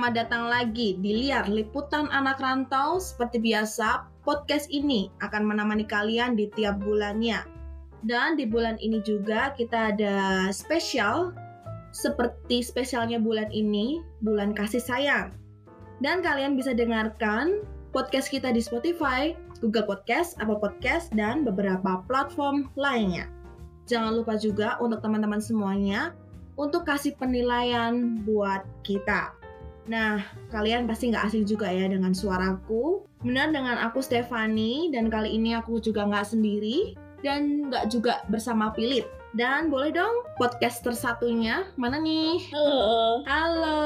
selamat datang lagi di Liar Liputan Anak Rantau. Seperti biasa, podcast ini akan menemani kalian di tiap bulannya. Dan di bulan ini juga kita ada spesial, seperti spesialnya bulan ini, bulan kasih sayang. Dan kalian bisa dengarkan podcast kita di Spotify, Google Podcast, Apple Podcast, dan beberapa platform lainnya. Jangan lupa juga untuk teman-teman semuanya untuk kasih penilaian buat kita. Nah, kalian pasti nggak asing juga ya dengan suaraku. Benar dengan aku Stefani, dan kali ini aku juga nggak sendiri, dan nggak juga bersama Philip. Dan boleh dong podcast tersatunya, mana nih? Halo. Halo,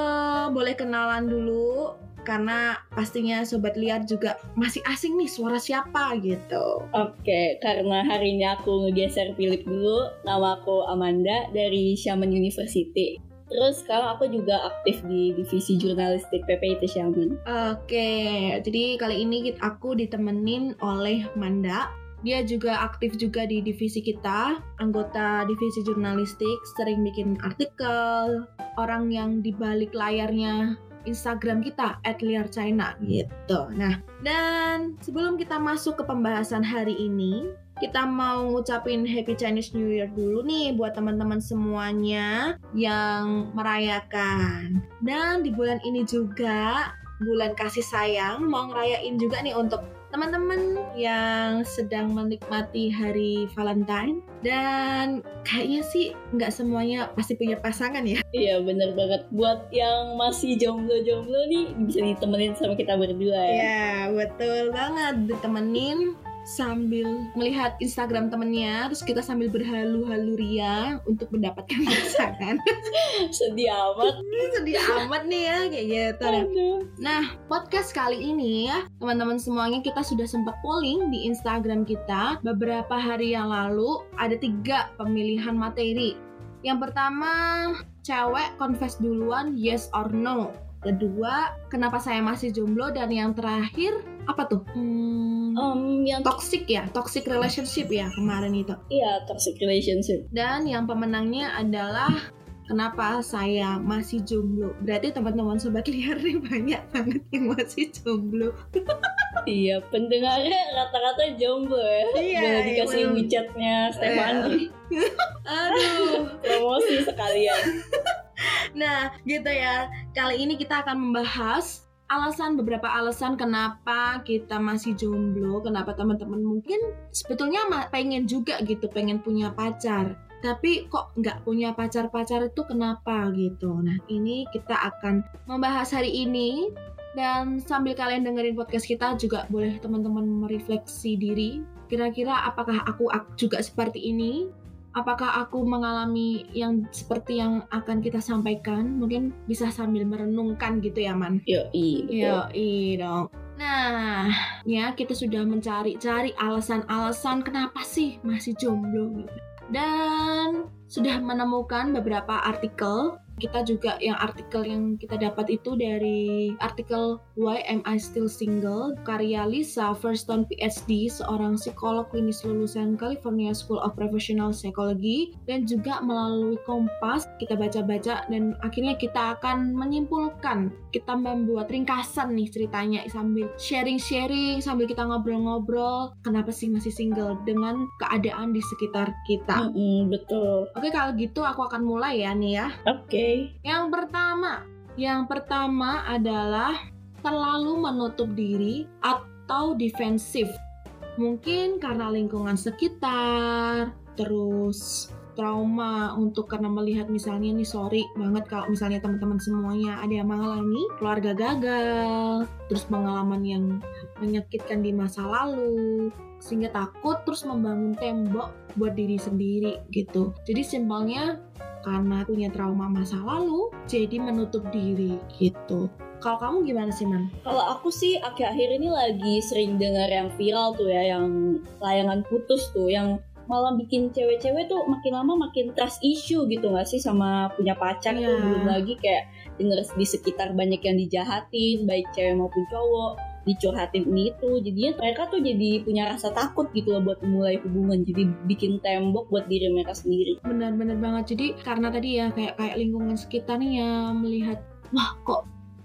boleh kenalan dulu? Karena pastinya Sobat Liar juga masih asing nih suara siapa gitu. Oke, karena hari ini aku ngegeser Philip dulu. Nama aku Amanda dari Shaman University. Terus sekarang aku juga aktif di divisi jurnalistik PPIT Shaman. Oke, jadi kali ini aku ditemenin oleh Manda. Dia juga aktif juga di divisi kita, anggota divisi jurnalistik, sering bikin artikel, orang yang di balik layarnya Instagram kita @liarchina gitu. Nah, dan sebelum kita masuk ke pembahasan hari ini, kita mau ngucapin Happy Chinese New Year dulu nih buat teman-teman semuanya yang merayakan. Dan di bulan ini juga bulan kasih sayang mau ngerayain juga nih untuk teman-teman yang sedang menikmati hari Valentine dan kayaknya sih nggak semuanya pasti punya pasangan ya. Iya bener banget. Buat yang masih jomblo-jomblo nih bisa ditemenin sama kita berdua ya. Iya betul banget ditemenin sambil melihat Instagram temennya terus kita sambil berhalu-halu ria untuk mendapatkan pasangan Sedih amat. sedih amat nih ya kayak gitu Aduh. Nah, podcast kali ini ya, teman-teman semuanya kita sudah sempat polling di Instagram kita beberapa hari yang lalu. Ada tiga pemilihan materi. Yang pertama, cewek confess duluan yes or no. Kedua, kenapa saya masih jomblo dan yang terakhir apa tuh? Hmm, Um, yang toxic ya, toxic relationship ya kemarin itu. iya toxic relationship. Dan yang pemenangnya adalah kenapa saya masih jomblo. Berarti teman-teman sobat liar nih banyak banget yang masih jomblo. Iya, pendengarnya rata-rata jomblo ya. Iya, Boleh dikasih emang. WeChat-nya Stefani. Aduh. Promosi sekalian. Nah, gitu ya. Kali ini kita akan membahas alasan beberapa alasan kenapa kita masih jomblo, kenapa teman-teman mungkin sebetulnya pengen juga gitu, pengen punya pacar. Tapi kok nggak punya pacar-pacar itu kenapa gitu. Nah, ini kita akan membahas hari ini dan sambil kalian dengerin podcast kita juga boleh teman-teman merefleksi diri. Kira-kira apakah aku ak- juga seperti ini? Apakah aku mengalami yang seperti yang akan kita sampaikan mungkin bisa sambil merenungkan gitu ya man Yoi, betul. Yo, dong. Nah, ya kita sudah mencari-cari alasan-alasan kenapa sih masih jomblo gitu. Dan sudah menemukan beberapa artikel. Kita juga yang artikel yang kita dapat itu dari artikel Why Am I Still Single karya Lisa Firstone PhD, seorang psikolog klinis lulusan California School of Professional Psychology dan juga melalui Kompas kita baca-baca dan akhirnya kita akan menyimpulkan kita membuat ringkasan nih ceritanya sambil sharing-sharing sambil kita ngobrol-ngobrol kenapa sih masih single dengan keadaan di sekitar kita. Mm-mm, betul. Oke kalau gitu aku akan mulai ya nih ya. Oke. Yang pertama, yang pertama adalah terlalu menutup diri atau defensif. Mungkin karena lingkungan sekitar, terus trauma untuk karena melihat misalnya nih sorry banget kalau misalnya teman-teman semuanya ada yang mengalami keluarga gagal, terus pengalaman yang menyakitkan di masa lalu, sehingga takut terus membangun tembok buat diri sendiri gitu. Jadi simpelnya karena punya trauma masa lalu, jadi menutup diri gitu. Kalau kamu gimana sih, Man? Kalau aku sih akhir-akhir ini lagi sering dengar yang viral tuh ya, yang layangan putus tuh, yang malah bikin cewek-cewek tuh makin lama makin trust issue gitu gak sih sama punya pacar tuh Iya. belum lagi kayak denger di sekitar banyak yang dijahatin baik cewek maupun cowok dicurhatin ini itu jadinya mereka tuh jadi punya rasa takut gitu loh buat memulai hubungan jadi bikin tembok buat diri mereka sendiri. Benar-benar banget. Jadi karena tadi ya kayak kayak lingkungan sekitar nih yang melihat, wah kok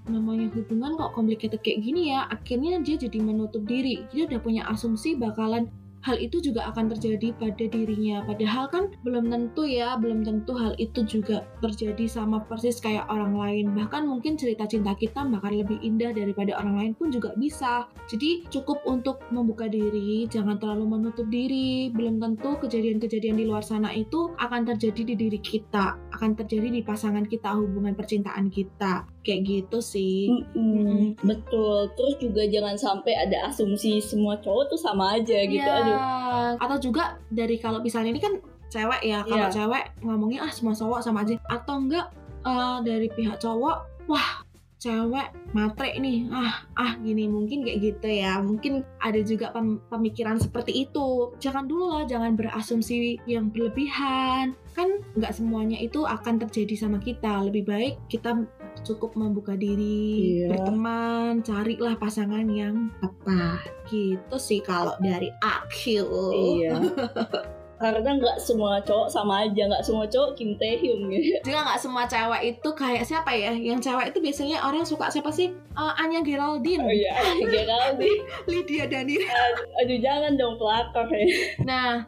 namanya hubungan kok complicated kayak gini ya? Akhirnya dia jadi menutup diri. Dia udah punya asumsi bakalan hal itu juga akan terjadi pada dirinya. Padahal kan belum tentu ya, belum tentu hal itu juga terjadi sama persis kayak orang lain. Bahkan mungkin cerita cinta kita bahkan lebih indah daripada orang lain pun juga bisa. Jadi cukup untuk membuka diri, jangan terlalu menutup diri. Belum tentu kejadian-kejadian di luar sana itu akan terjadi di diri kita, akan terjadi di pasangan kita, hubungan percintaan kita. Kayak gitu sih. Mm-mm, Betul. Terus juga jangan sampai ada asumsi semua cowok tuh sama aja gitu. Aduh. Atau juga dari kalau misalnya ini kan cewek ya, kalau Iya. cewek ngomongnya ah semua cowok sama aja. Atau enggak eh, dari pihak cowok, wah cewek matre nih, ah ah gini mungkin kayak gitu ya. Mungkin ada juga pem- pemikiran seperti itu. Jangan dulu lah, jangan berasumsi yang berlebihan. Kan nggak semuanya itu akan terjadi sama kita. Lebih baik kita cukup membuka diri, Iya. berteman, carilah pasangan yang tepat. Gitu sih kalau dari aku. Iya. Karena nggak semua cowok sama aja, nggak semua cowok Kim Tae Hyun gitu. Juga nggak semua cewek itu kayak siapa ya? Yang cewek itu biasanya orang suka siapa sih? Eh, Anya Geraldine, Oh iya, Geraldine. Lydia Danir. Aduh jangan dong pelakor ya. Nah,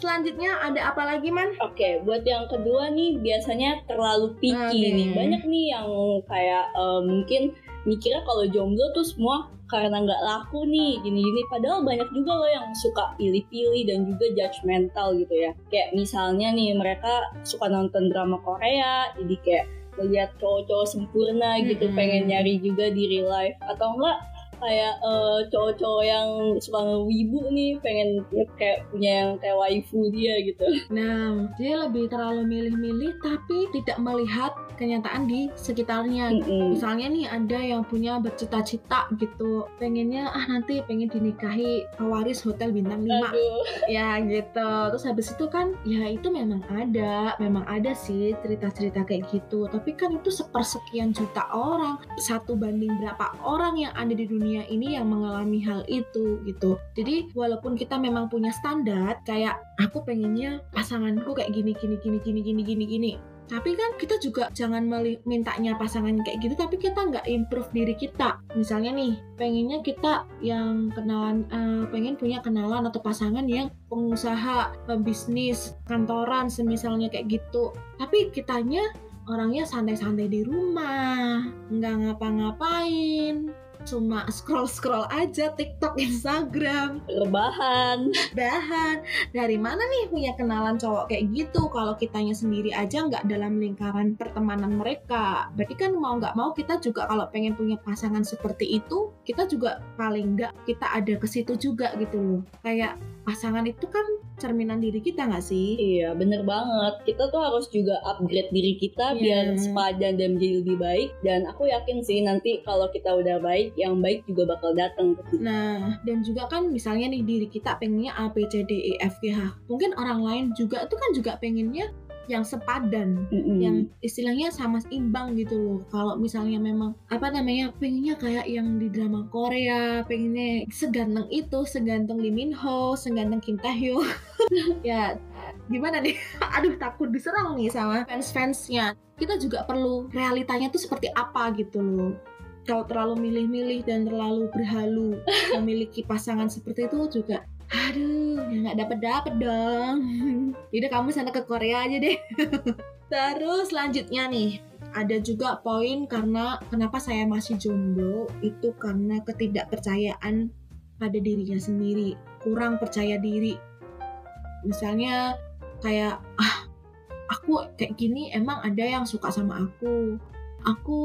selanjutnya ada apa lagi man? Oke, buat yang kedua nih biasanya terlalu picky Oke. nih. Banyak nih yang kayak eh, mungkin mikirnya kalau jomblo tuh semua karena nggak laku nih gini-gini. Padahal banyak juga loh yang suka pilih-pilih dan juga judgmental gitu ya. Kayak misalnya nih mereka suka nonton drama Korea, jadi kayak ngeliat cowok-cowok sempurna gitu, Mm-mm. pengen nyari juga di real life atau enggak kayak eh, cowok-cowok yang suka ngewibu nih pengen ya, kayak punya yang kayak waifu dia gitu. Nah, dia lebih terlalu milih-milih tapi tidak melihat kenyataan di sekitarnya. Mm-mm. Misalnya nih ada yang punya bercita-cita gitu, pengennya ah nanti pengen dinikahi pewaris hotel bintang 5 Aduh. ya gitu terus habis itu kan ya itu memang ada memang ada sih cerita-cerita kayak gitu tapi kan itu sepersekian juta orang satu banding berapa orang yang ada di dunia ini yang mengalami hal itu gitu. Jadi walaupun kita memang punya standar kayak aku pengennya pasanganku kayak gini gini gini gini gini gini gini. Tapi kan kita juga jangan mintanya pasangan kayak gitu tapi kita nggak improve diri kita. Misalnya nih pengennya kita yang kenalan eh, pengen punya kenalan atau pasangan yang pengusaha pebisnis kantoran semisalnya kayak gitu. Tapi kitanya orangnya santai-santai di rumah nggak ngapa-ngapain cuma scroll-scroll aja TikTok, Instagram, rebahan. Bahan dari mana nih punya kenalan cowok kayak gitu? Kalau kitanya sendiri aja nggak dalam lingkaran pertemanan mereka. Berarti kan mau nggak mau kita juga kalau pengen punya pasangan seperti itu kita juga paling nggak kita ada ke situ juga gitu loh. Kayak pasangan itu kan cerminan diri kita nggak sih? Iya bener banget. Kita tuh harus juga upgrade diri kita Iya. biar sepadan dan menjadi lebih baik. Dan aku yakin sih nanti kalau kita udah baik yang baik juga bakal datang ke kita Nah, dan juga kan misalnya nih diri kita pengennya A, B, C, D, E, F, G, H. Mungkin orang lain juga itu kan juga pengennya yang sepadan. Mm-mm. yang istilahnya sama imbang gitu loh kalau misalnya memang apa namanya pengennya kayak yang di drama Korea pengennya seganteng itu seganteng Lee Min Ho seganteng Kim Tae Hyun ya gimana nih aduh takut diserang nih sama fans-fansnya kita juga perlu realitanya tuh seperti apa gitu loh kalau terlalu milih-milih dan terlalu berhalu memiliki pasangan seperti itu juga aduh ya nggak dapet dapet dong Yaudah kamu sana ke Korea aja deh Terus selanjutnya nih, ada juga poin karena kenapa saya masih jomblo itu karena ketidakpercayaan pada dirinya sendiri, kurang percaya diri. Misalnya kayak ah aku kayak gini emang ada yang suka sama aku. Aku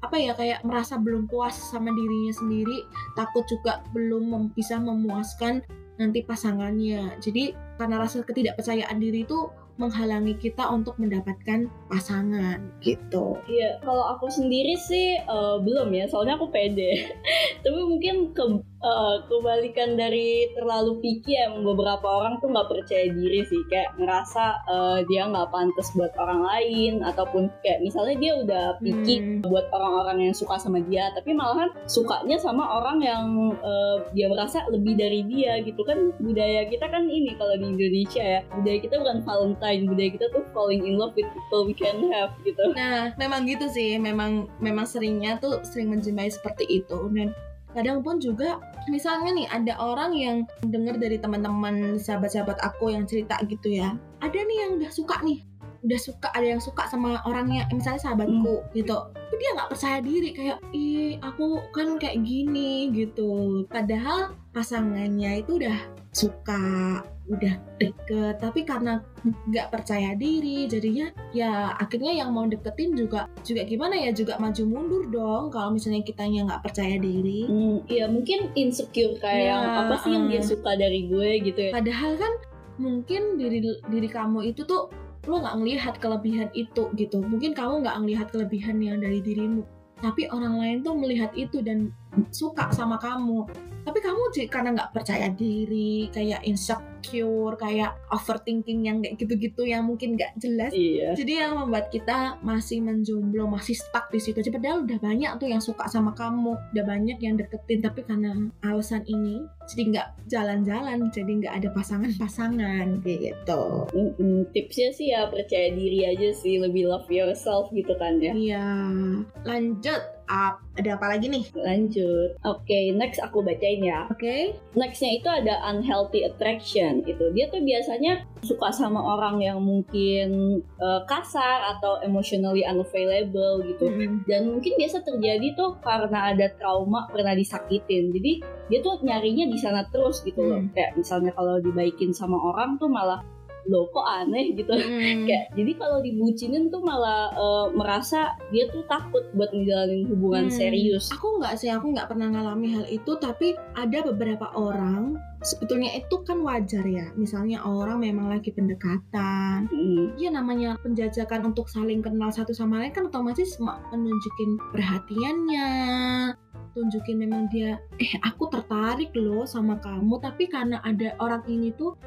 apa ya kayak merasa belum puas sama dirinya sendiri, takut juga belum mem- bisa memuaskan nanti pasangannya. Jadi karena rasa ketidakpercayaan diri itu menghalangi kita untuk mendapatkan pasangan gitu. Iya, kalau aku sendiri sih eh, belum ya, soalnya aku pede. Tapi mungkin ke uh, kebalikan dari terlalu picky emang beberapa orang tuh nggak percaya diri sih. Kayak ngerasa uh, dia nggak pantas buat orang lain ataupun kayak misalnya dia udah picky hmm. buat orang-orang yang suka sama dia tapi malahan sukanya sama orang yang uh, dia merasa lebih dari dia gitu. Kan budaya kita kan ini kalau di Indonesia ya budaya kita bukan Valentine budaya kita tuh falling in love with people we can have gitu. Nah memang gitu sih. Memang memang seringnya tuh sering menjemai seperti itu. Dan kadang pun juga misalnya nih ada orang yang dengar dari teman-teman sahabat-sahabat aku yang cerita gitu ya. Ada nih yang udah suka nih. Udah suka ada yang suka sama orangnya misalnya sahabatku hmm. gitu. Tapi dia nggak percaya diri kayak ih aku kan kayak gini gitu. Padahal pasangannya itu udah suka udah deket. Tapi karena nggak percaya diri jadinya ya akhirnya yang mau deketin juga juga gimana ya juga maju mundur dong kalau misalnya kitanya nggak percaya diri. Hmm, ya mungkin insecure kayak ya, apa sih uh, yang dia suka dari gue gitu ya? Padahal kan mungkin diri diri kamu itu tuh lo nggak ngelihat kelebihan itu gitu. Mungkin kamu nggak ngelihat kelebihan yang dari dirimu. Tapi orang lain tuh melihat itu dan suka sama kamu. Tapi kamu sih karena nggak percaya diri kayak insecure kayak overthinking yang kayak gitu-gitu yang mungkin nggak jelas iya. jadi yang membuat kita masih menjomblo masih stuck di situ padahal udah banyak tuh yang suka sama kamu udah banyak yang deketin tapi karena alasan ini jadi nggak jalan-jalan jadi nggak ada pasangan-pasangan gitu mm -mm. tipsnya sih ya percaya diri aja sih lebih love yourself gitu kan ya iya lanjut up. Ada apa lagi nih? Lanjut. Oke, okay, next aku bacain ya. Oke. Okay. Nextnya itu ada unhealthy attraction. Itu dia tuh biasanya suka sama orang yang mungkin uh, kasar atau emotionally unavailable gitu. Mm -hmm. Dan mungkin biasa terjadi tuh karena ada trauma pernah disakitin. Jadi dia tuh nyarinya di sana terus gitu loh. Mm. Kayak misalnya kalau dibaikin sama orang tuh malah loh kok aneh gitu hmm. kayak jadi kalau dibucinin tuh malah uh, merasa dia tuh takut buat ngejalanin hubungan hmm. serius aku nggak sih aku nggak pernah ngalami hal itu tapi ada beberapa orang sebetulnya itu kan wajar ya misalnya orang memang lagi pendekatan hmm. ya namanya penjajakan untuk saling kenal satu sama lain kan otomatis menunjukin perhatiannya tunjukin memang dia eh aku tertarik loh sama kamu tapi karena ada orang ini tuh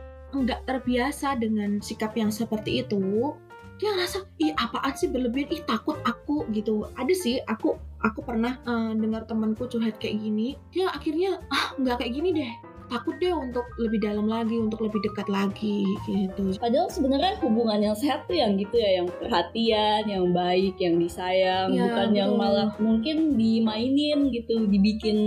nggak terbiasa dengan sikap yang seperti itu dia ngerasa ih apaan sih berlebihan? Ih takut aku gitu. Ada sih aku aku pernah uh, dengar temanku curhat kayak gini dia akhirnya ah nggak kayak gini deh. Takut deh untuk lebih dalam lagi untuk lebih dekat lagi gitu. Padahal sebenarnya hubungan yang sehat tuh yang gitu ya yang perhatian yang baik yang disayang ya, bukan betul. yang malah mungkin dimainin gitu dibikin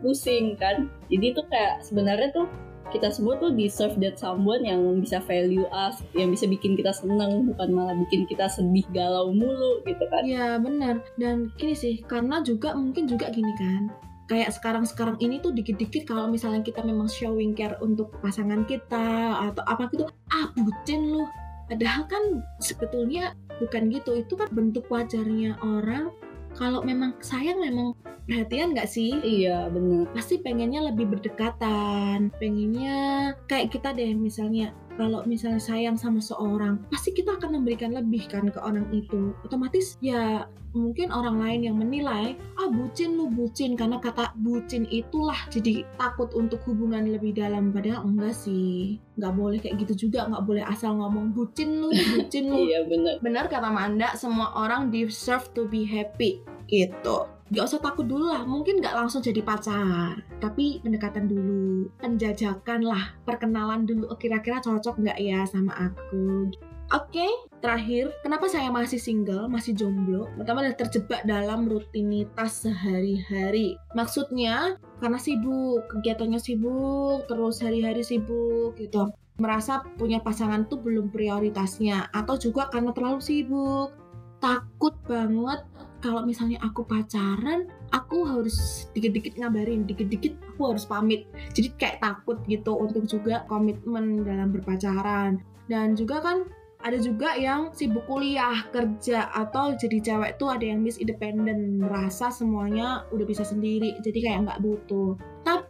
pusing kan. Jadi tuh kayak sebenarnya tuh kita semua tuh deserve that someone yang bisa value us, yang bisa bikin kita seneng, bukan malah bikin kita sedih galau mulu gitu kan. Iya benar. Dan gini sih, karena juga mungkin juga gini kan, kayak sekarang-sekarang ini tuh dikit-dikit kalau misalnya kita memang showing care untuk pasangan kita atau apa gitu, ah bucin loh. Padahal kan sebetulnya bukan gitu, itu kan bentuk wajarnya orang kalau memang sayang memang perhatian nggak sih? Iya benar. Pasti pengennya lebih berdekatan, pengennya kayak kita deh misalnya kalau misalnya sayang sama seorang, pasti kita akan memberikan lebih kan ke orang itu. Otomatis ya mungkin orang lain yang menilai, ah bucin lu bucin karena kata bucin itulah jadi takut untuk hubungan lebih dalam. Padahal enggak sih, nggak boleh kayak gitu juga, nggak boleh asal ngomong bucin lu, bucin lu. iya benar. Benar kata Manda, semua orang deserve to be happy gitu gak usah takut dulu lah mungkin gak langsung jadi pacar tapi pendekatan dulu penjajakan lah perkenalan dulu oh, kira-kira cocok nggak ya sama aku Oke, okay, terakhir, kenapa saya masih single, masih jomblo? Pertama adalah terjebak dalam rutinitas sehari-hari. Maksudnya, karena sibuk, kegiatannya sibuk, terus hari-hari sibuk gitu. Merasa punya pasangan tuh belum prioritasnya, atau juga karena terlalu sibuk. Takut banget kalau misalnya aku pacaran aku harus dikit-dikit ngabarin dikit-dikit aku harus pamit jadi kayak takut gitu untuk juga komitmen dalam berpacaran dan juga kan ada juga yang sibuk kuliah, kerja, atau jadi cewek tuh ada yang miss independent, merasa semuanya udah bisa sendiri, jadi kayak nggak butuh. Tapi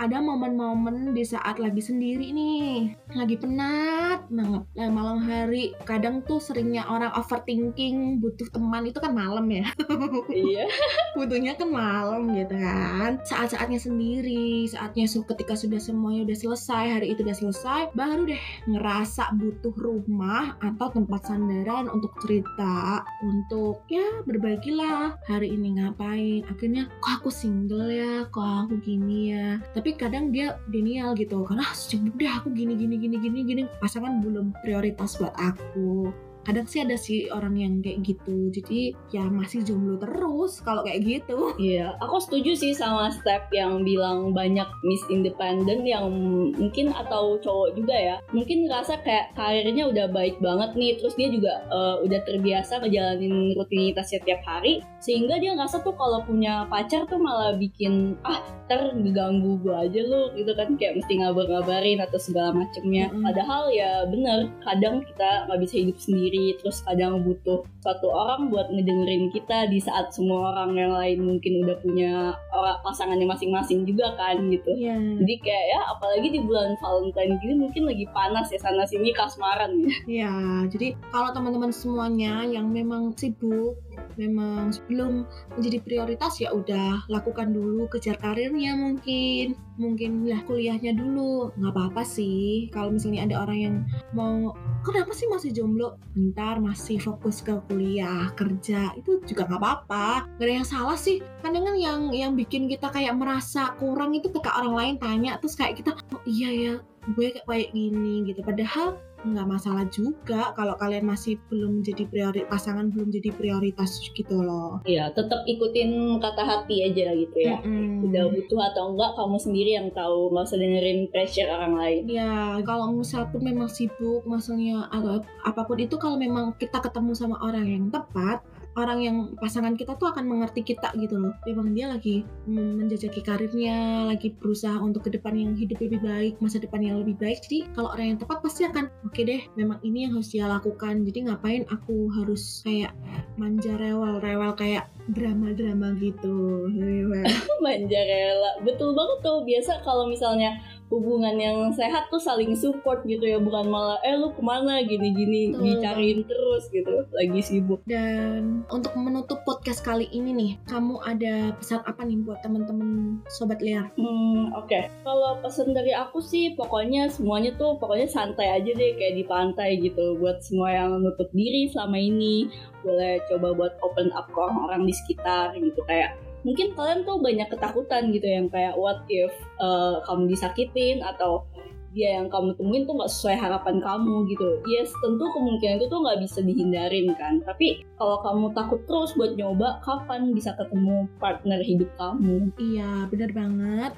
ada momen-momen di saat lagi sendiri nih, lagi penat banget. Nah, malam hari kadang tuh seringnya orang overthinking butuh teman itu kan malam ya. iya butuhnya kan malam gitu kan. Saat-saatnya sendiri, saatnya su ketika sudah semuanya udah selesai, hari itu udah selesai, baru deh ngerasa butuh rumah atau tempat sandaran untuk cerita, untuk ya berbagilah hari ini ngapain. Akhirnya kok aku single ya, kok aku gini ya. Tapi kadang dia denial gitu. Karena "Ah, sibuk deh aku gini gini gini gini gini. Pasangan belum prioritas buat aku kadang sih ada sih orang yang kayak gitu jadi ya masih jomblo terus kalau kayak gitu Iya, aku setuju sih sama Step yang bilang banyak Miss Independent yang mungkin atau cowok juga ya. Mungkin ngerasa kayak karirnya udah baik banget nih, terus dia juga eh, udah terbiasa ngejalanin rutinitasnya tiap hari, sehingga dia ngerasa tuh kalau punya pacar tuh malah bikin ah ntar ngeganggu gue aja lu gitu kan kayak mesti ngabar-ngabarin atau segala macemnya. Mm-mm. Padahal ya bener, kadang kita nggak bisa hidup sendiri, terus kadang butuh satu orang buat ngedengerin kita di saat semua orang yang lain mungkin udah punya orang pasangannya masing-masing juga kan gitu. ya Jadi kayak ya apalagi di bulan Valentine gini mungkin lagi panas ya sana sini kasmaran ya. ya jadi kalau teman-teman semuanya yang memang sibuk memang belum menjadi prioritas ya udah lakukan dulu kejar karirnya mungkin mungkin lah kuliahnya dulu. Nggak apa-apa sih kalau misalnya ada orang yang mau kenapa sih masih jomblo? Bentar masih fokus ke kuliah kerja. Itu juga nggak apa-apa. Gak ada yang salah sih. Kadang kan yang yang bikin kita kayak merasa kurang itu ketika orang lain tanya terus kayak kita oh iya ya gue kayak kayak gini gitu. Padahal nggak masalah juga kalau kalian masih belum jadi prioritas pasangan belum jadi prioritas gitu loh Iya, tetap ikutin kata hati aja gitu ya. Mm-mm. Udah butuh atau enggak kamu sendiri yang tahu, nggak usah dengerin pressure orang lain. Ya, kalau misal pun memang sibuk, maksudnya atau apa pun itu kalau memang kita ketemu sama orang yang tepat, orang yang pasangan kita tuh akan mengerti kita gitu loh. Memang dia lagi mm, menjajaki karirnya, lagi berusaha untuk ke depan yang hidup lebih baik, masa depan yang lebih baik. Jadi kalau orang yang tepat pasti akan oke deh, memang ini yang harus dia lakukan. Jadi ngapain aku harus kayak manja rewel-rewel kayak drama-drama gitu. Manja rela. Betul banget tuh. Biasa kalau misalnya hubungan yang sehat tuh saling support gitu ya. Bukan malah, eh lu ke mana gini-gini. Dicariin terus gitu. Lagi sibuk. Dan untuk menutup podcast kali ini nih, kamu ada pesan apa nih buat temen-temen sobat liar? Hmm, oke. Kalau pesan dari aku sih pokoknya semuanya tuh pokoknya santai aja deh kayak di pantai gitu. Buat semua yang nutup diri selama ini boleh coba buat open up ke orang-orang di sekitar gitu kayak mungkin kalian tuh banyak ketakutan gitu yang kayak what if uh, kamu disakitin atau dia yang kamu temuin tuh nggak sesuai harapan kamu gitu. Yes, tentu kemungkinan itu tuh nggak bisa dihindarin kan. Tapi kalau kamu takut terus buat nyoba, kapan bisa ketemu partner hidup kamu? Iya, bener banget.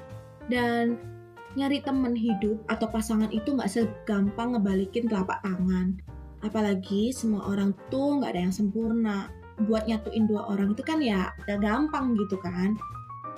Dan nyari temen hidup atau pasangan itu nggak segampang ngebalikin telapak tangan. Apalagi semua orang tuh nggak ada yang sempurna. Buat nyatuin dua orang itu kan ya udah gampang gitu kan.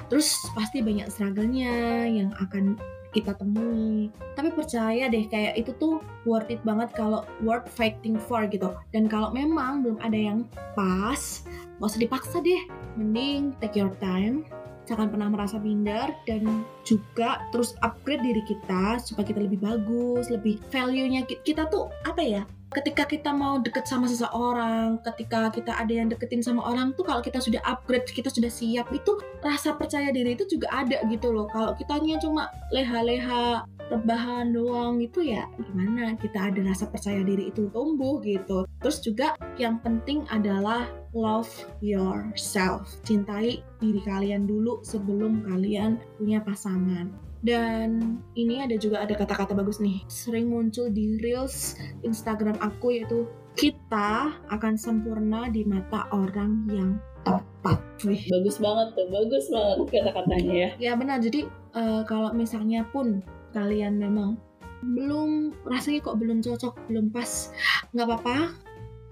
Terus pasti banyak struggle-nya yang akan kita temui. Tapi percaya deh kayak itu tuh worth it banget kalau worth fighting for gitu. Dan kalau memang belum ada yang pas, nggak usah dipaksa deh. Mending take your time, jangan pernah merasa minder dan juga terus upgrade diri kita supaya kita lebih bagus, lebih value-nya ki- kita tuh apa ya? Ketika kita mau deket sama seseorang, ketika kita ada yang deketin sama orang tuh kalau kita sudah upgrade, kita sudah siap itu rasa percaya diri itu juga ada gitu loh. Kalau kitanya cuma leha-leha rebahan doang itu ya gimana kita ada rasa percaya diri itu tumbuh gitu. Terus juga yang penting adalah love yourself. Cintai diri kalian dulu sebelum kalian punya pasangan. Dan ini ada juga ada kata-kata bagus nih. Sering muncul di reels Instagram aku yaitu kita akan sempurna di mata orang yang tepat. Wih. Bagus banget tuh, bagus banget kata-katanya ya. Ya benar. Jadi eh, kalau misalnya pun kalian memang belum rasanya kok belum cocok, belum pas, nggak apa-apa.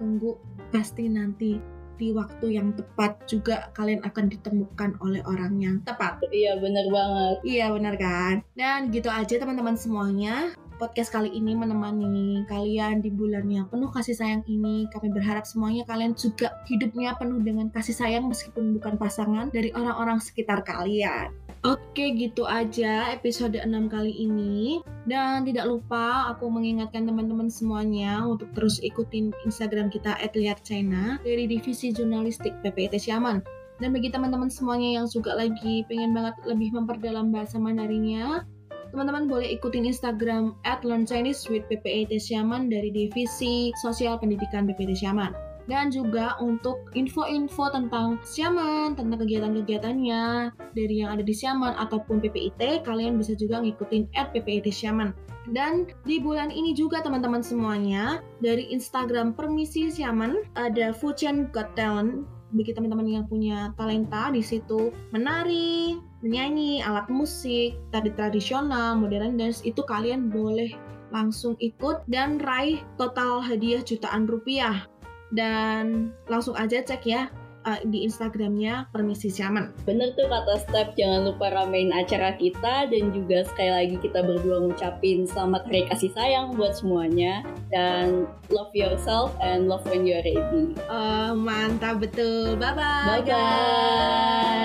Tunggu pasti nanti di waktu yang tepat juga kalian akan ditemukan oleh orang yang tepat. Iya bener banget. Iya benar kan? Dan gitu aja teman-teman semuanya. Podcast kali ini menemani kalian di bulan yang penuh kasih sayang ini. Kami berharap semuanya kalian juga hidupnya penuh dengan kasih sayang meskipun bukan pasangan dari orang-orang sekitar kalian. Oke, gitu aja episode 6 kali ini. Dan tidak lupa aku mengingatkan teman-teman semuanya untuk terus ikutin Instagram kita @liarchina dari divisi jurnalistik PPIT Siaman. Dan bagi teman-teman semuanya yang juga lagi pengen banget lebih memperdalam bahasa Mandarinnya, teman-teman boleh ikutin Instagram at Learn Chinese with PPIT Siaman dari divisi Sosial Pendidikan PPIT Siaman dan juga untuk info-info tentang Siaman, tentang kegiatan-kegiatannya dari yang ada di Siaman ataupun PPIT, kalian bisa juga ngikutin at PPIT Siaman. Dan di bulan ini juga teman-teman semuanya, dari Instagram Permisi Siaman, ada Fujian Got Talent, bagi teman-teman yang punya talenta di situ menari, menyanyi, alat musik, tari tradisional, modern dance, itu kalian boleh langsung ikut dan raih total hadiah jutaan rupiah dan langsung aja cek ya uh, di Instagramnya Permisi Siaman. Bener tuh kata Step, jangan lupa ramein acara kita dan juga sekali lagi kita berdua ngucapin selamat hari kasih sayang buat semuanya dan love yourself and love when you're ready. Uh, mantap betul, bye bye. Bye bye.